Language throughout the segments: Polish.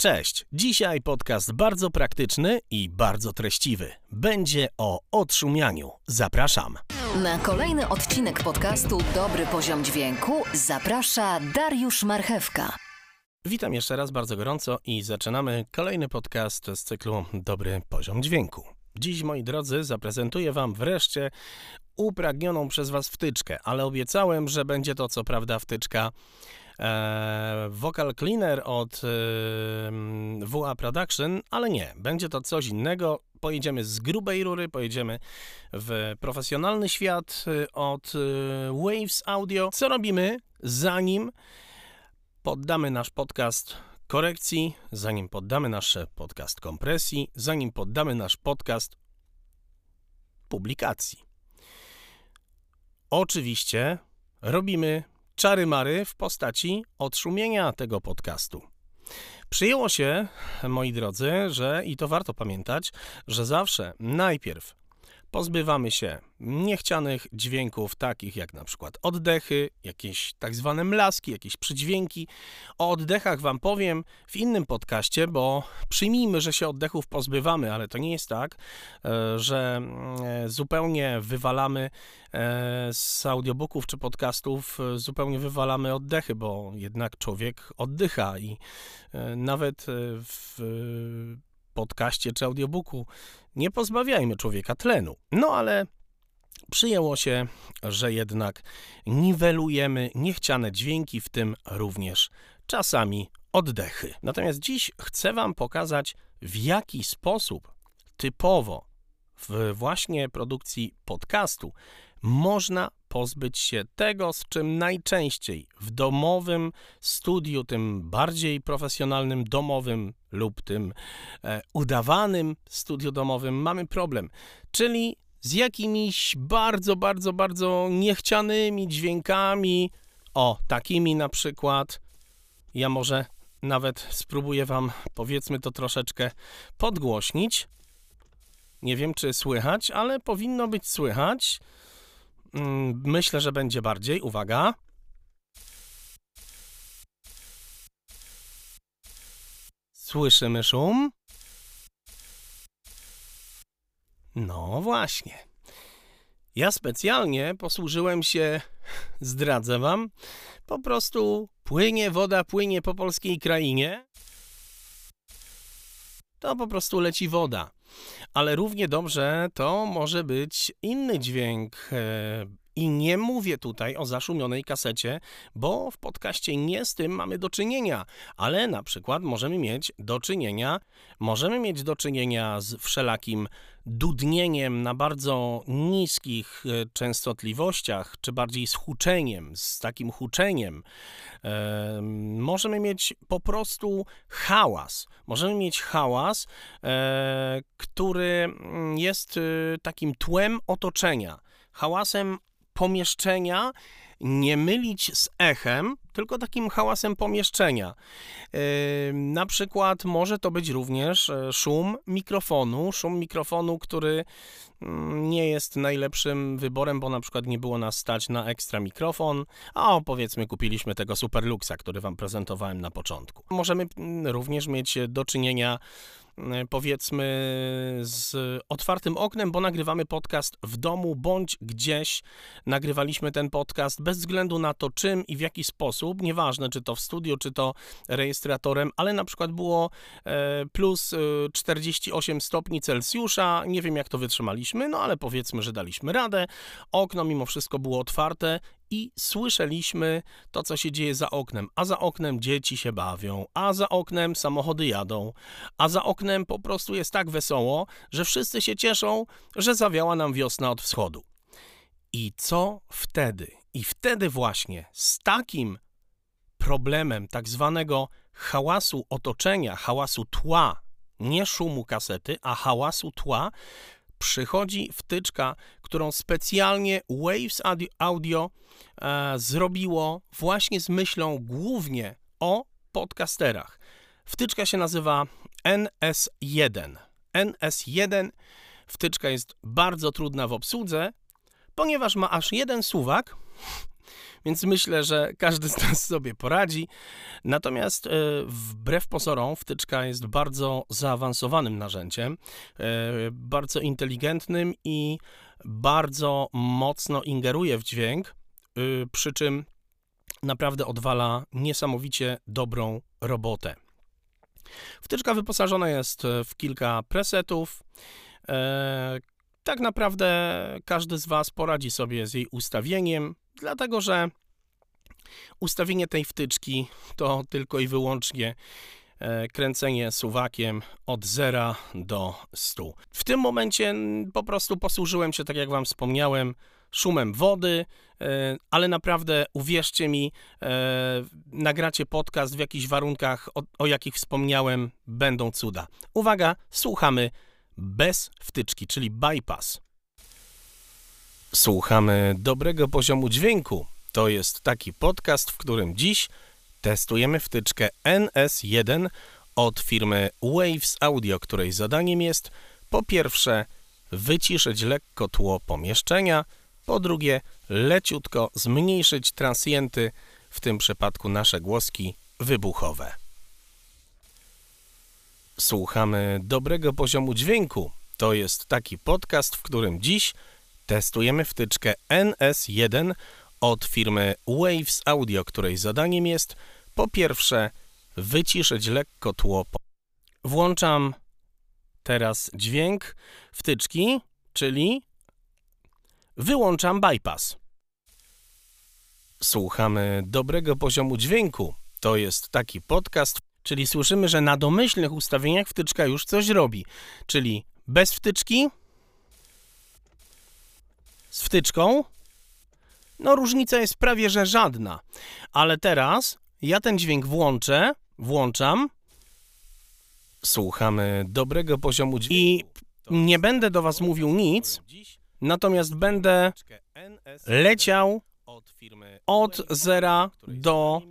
Cześć! Dzisiaj podcast bardzo praktyczny i bardzo treściwy. Będzie o odszumianiu. Zapraszam. Na kolejny odcinek podcastu Dobry Poziom Dźwięku zaprasza Dariusz Marchewka. Witam jeszcze raz bardzo gorąco i zaczynamy kolejny podcast z cyklu Dobry Poziom Dźwięku. Dziś, moi drodzy, zaprezentuję Wam wreszcie upragnioną przez Was wtyczkę, ale obiecałem, że będzie to co prawda wtyczka Vocal Cleaner od e, WA Production, ale nie, będzie to coś innego. Pojedziemy z grubej rury, pojedziemy w profesjonalny świat e, od e, Waves Audio. Co robimy, zanim poddamy nasz podcast korekcji, zanim poddamy nasz podcast kompresji, zanim poddamy nasz podcast publikacji. Oczywiście robimy czary-mary w postaci odszumienia tego podcastu. Przyjęło się, moi drodzy, że i to warto pamiętać, że zawsze najpierw pozbywamy się niechcianych dźwięków, takich jak na przykład oddechy, jakieś tak zwane mlaski, jakieś przydźwięki. O oddechach Wam powiem w innym podcaście, bo przyjmijmy, że się oddechów pozbywamy, ale to nie jest tak, e, że e, zupełnie wywalamy e, z audiobooków czy podcastów, zupełnie wywalamy oddechy, bo jednak człowiek oddycha i nawet w podcaście czy audiobooku nie pozbawiajmy człowieka tlenu. No ale przyjęło się, że jednak niwelujemy niechciane dźwięki, w tym również czasami oddechy. Natomiast dziś chcę Wam pokazać, w jaki sposób typowo w właśnie produkcji podcastu można pozbyć się tego, z czym najczęściej w domowym studiu, tym bardziej profesjonalnym domowym lub tym e, udawanym studiu domowym mamy problem, czyli z jakimiś bardzo, bardzo, bardzo niechcianymi dźwiękami, o, takimi na przykład, ja może nawet spróbuję Wam, powiedzmy to troszeczkę podgłośnić. Nie wiem, czy słychać, ale powinno być słychać. Mm, myślę, że będzie bardziej. Uwaga. Słyszymy szum? No właśnie. Ja specjalnie posłużyłem się, zdradzę wam, po prostu płynie woda, płynie po polskiej krainie. To po prostu leci woda ale równie dobrze to może być inny dźwięk. I nie mówię tutaj o zaszumionej kasecie, bo w podcaście nie z tym mamy do czynienia, ale na przykład możemy mieć do czynienia, możemy mieć do czynienia z wszelakim dudnieniem na bardzo niskich e, częstotliwościach, czy bardziej z huczeniem, z takim huczeniem. Możemy mieć po prostu hałas. Możemy mieć hałas, e, który jest e, takim tłem otoczenia, hałasem pomieszczenia, nie mylić z echem, tylko takim hałasem pomieszczenia. Na przykład może to być również e, szum mikrofonu, szum mikrofonu, który mm, nie jest najlepszym wyborem, bo na przykład nie było nas stać na ekstra mikrofon, a powiedzmy kupiliśmy tego Superluxa, który Wam prezentowałem na początku. Możemy mm, również mieć do czynienia powiedzmy z otwartym oknem, bo nagrywamy podcast w domu bądź gdzieś. Nagrywaliśmy ten podcast bez względu na to czym i w jaki sposób, nieważne czy to w studiu, czy to rejestratorem, ale na przykład było e, plus 48 e, stopni Celsjusza, nie wiem jak to wytrzymaliśmy, no ale powiedzmy, że daliśmy radę. Okno mimo wszystko było otwarte i słyszeliśmy to, co się dzieje za oknem. A za oknem dzieci się bawią, a za oknem samochody jadą, a za oknem po prostu jest tak wesoło, że wszyscy się cieszą, że zawiała nam wiosna od wschodu. I co wtedy? I wtedy właśnie z takim problemem tak zwanego hałasu otoczenia, hałasu tła, nie szumu kasety, a hałasu tła, przychodzi wtyczka, którą specjalnie Waves Audio e, zrobiło właśnie z myślą głównie o podcasterach. Wtyczka się nazywa NS1. NS1 wtyczka jest bardzo trudna w obsłudze, ponieważ ma aż jeden suwak, więc myślę, że każdy z nas sobie poradzi. Natomiast e, wbrew pozorom wtyczka jest bardzo zaawansowanym narzędziem, e, bardzo inteligentnym i bardzo mocno ingeruje w dźwięk, e, przy czym naprawdę odwala niesamowicie dobrą robotę. Wtyczka wyposażona jest w kilka presetów. Tak naprawdę każdy z Was poradzi sobie z jej ustawieniem, dlatego że ustawienie tej wtyczki to tylko i wyłącznie e, kręcenie suwakiem od 0 do 100. W tym momencie po prostu posłużyłem się, tak jak Wam wspomniałem, szumem wody, e, ale naprawdę uwierzcie mi, e, nagracie podcast w jakichś warunkach, o, o jakich wspomniałem, będą cuda. Uwaga, słuchamy bez wtyczki, czyli bypass. Słuchamy dobrego poziomu dźwięku. To jest taki podcast, w którym dziś testujemy wtyczkę NS1 od firmy Waves Audio, której zadaniem jest po pierwsze wyciszyć lekko tło pomieszczenia, po drugie leciutko zmniejszyć transienty, w tym przypadku nasze głoski wybuchowe. Słuchamy dobrego poziomu dźwięku. To jest taki podcast, w którym dziś testujemy wtyczkę NS1 od firmy Waves Audio, której zadaniem jest po pierwsze wyciszyć lekko tło. Włączam teraz dźwięk wtyczki, czyli wyłączam bypass. Słuchamy dobrego poziomu dźwięku. To jest taki podcast, czyli słyszymy, że na domyślnych ustawieniach wtyczka już coś robi, czyli bez wtyczki, z wtyczką, no różnica jest prawie że żadna. Ale teraz ja ten dźwięk włączę, włączam. Słuchamy dobrego poziomu dźwięku. I nie będę do Was mówił nic, natomiast będę leciał od zera do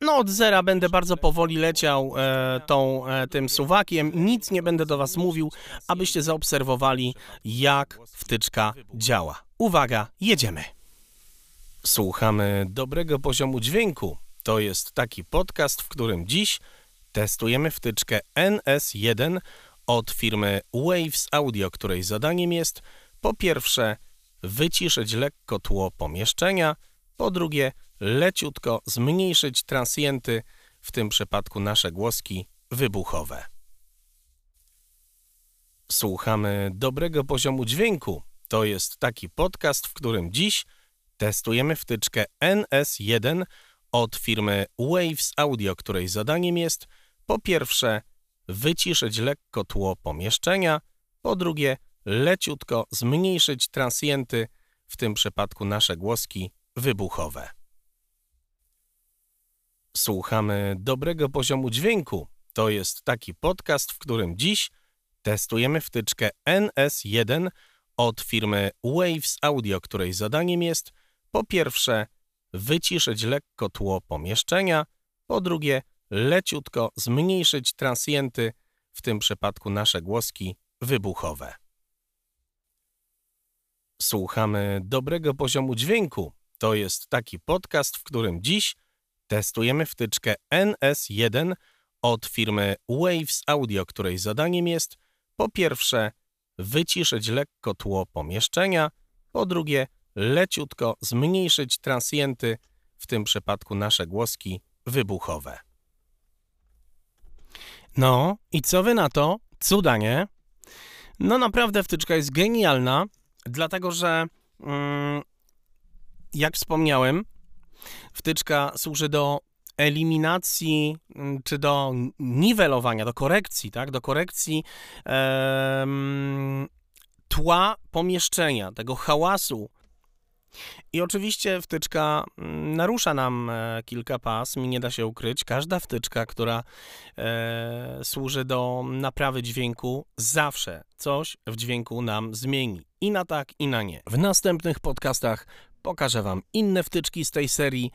no od zera będę bardzo powoli leciał e, tą, e, tym suwakiem, nic nie będę do Was mówił, abyście zaobserwowali, jak wtyczka działa. Uwaga, jedziemy! Słuchamy dobrego poziomu dźwięku. To jest taki podcast, w którym dziś testujemy wtyczkę NS1 od firmy Waves Audio, której zadaniem jest po pierwsze wyciszyć lekko tło pomieszczenia, po drugie leciutko zmniejszyć transienty, w tym przypadku nasze głoski wybuchowe. Słuchamy dobrego poziomu dźwięku. To jest taki podcast, w którym dziś testujemy wtyczkę NS1 od firmy Waves Audio, której zadaniem jest po pierwsze wyciszyć lekko tło pomieszczenia, po drugie leciutko zmniejszyć transienty, w tym przypadku nasze głoski wybuchowe. Słuchamy dobrego poziomu dźwięku. To jest taki podcast, w którym dziś testujemy wtyczkę NS1 od firmy Waves Audio, której zadaniem jest po pierwsze wyciszyć lekko tło pomieszczenia, po drugie leciutko zmniejszyć transienty, w tym przypadku nasze głoski wybuchowe. Słuchamy dobrego poziomu dźwięku. To jest taki podcast, w którym dziś testujemy wtyczkę NS1 od firmy Waves Audio, której zadaniem jest po pierwsze wyciszyć lekko tło pomieszczenia, po drugie leciutko zmniejszyć transienty, w tym przypadku nasze głoski wybuchowe. No i co wy na to? Cuda, nie? No naprawdę wtyczka jest genialna, dlatego że mm, jak wspomniałem, wtyczka służy do eliminacji mm, czy do niwelowania, do korekcji, tak? Do korekcji tła pomieszczenia, tego hałasu. I oczywiście wtyczka mm, narusza nam e, kilka pasm, nie da się ukryć. Każda wtyczka, która e, służy do naprawy dźwięku, zawsze coś w dźwięku nam zmieni. I na tak, i na nie. W następnych podcastach pokażę Wam inne wtyczki z tej serii.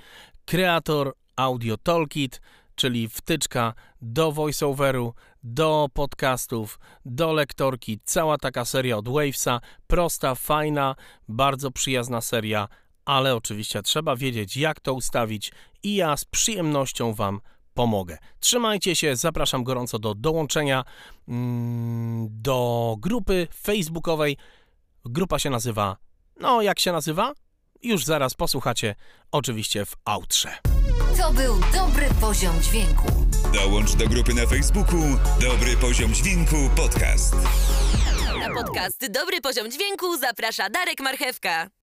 Kreator Audio Toolkit, czyli wtyczka do voiceoveru, do podcastów, do lektorki. Cała taka seria od Wavesa. Prosta, fajna, bardzo przyjazna seria ale oczywiście trzeba wiedzieć, jak to ustawić i ja z przyjemnością Wam pomogę. Trzymajcie się, zapraszam gorąco do dołączenia mm, do grupy facebookowej. Grupa się nazywa, no jak się nazywa? Już zaraz posłuchacie, oczywiście w outrze. To był dobry poziom dźwięku. Dołącz do grupy na Facebooku Dobry Poziom Dźwięku Podcast. Na podcast Dobry Poziom Dźwięku zaprasza Darek Marchewka.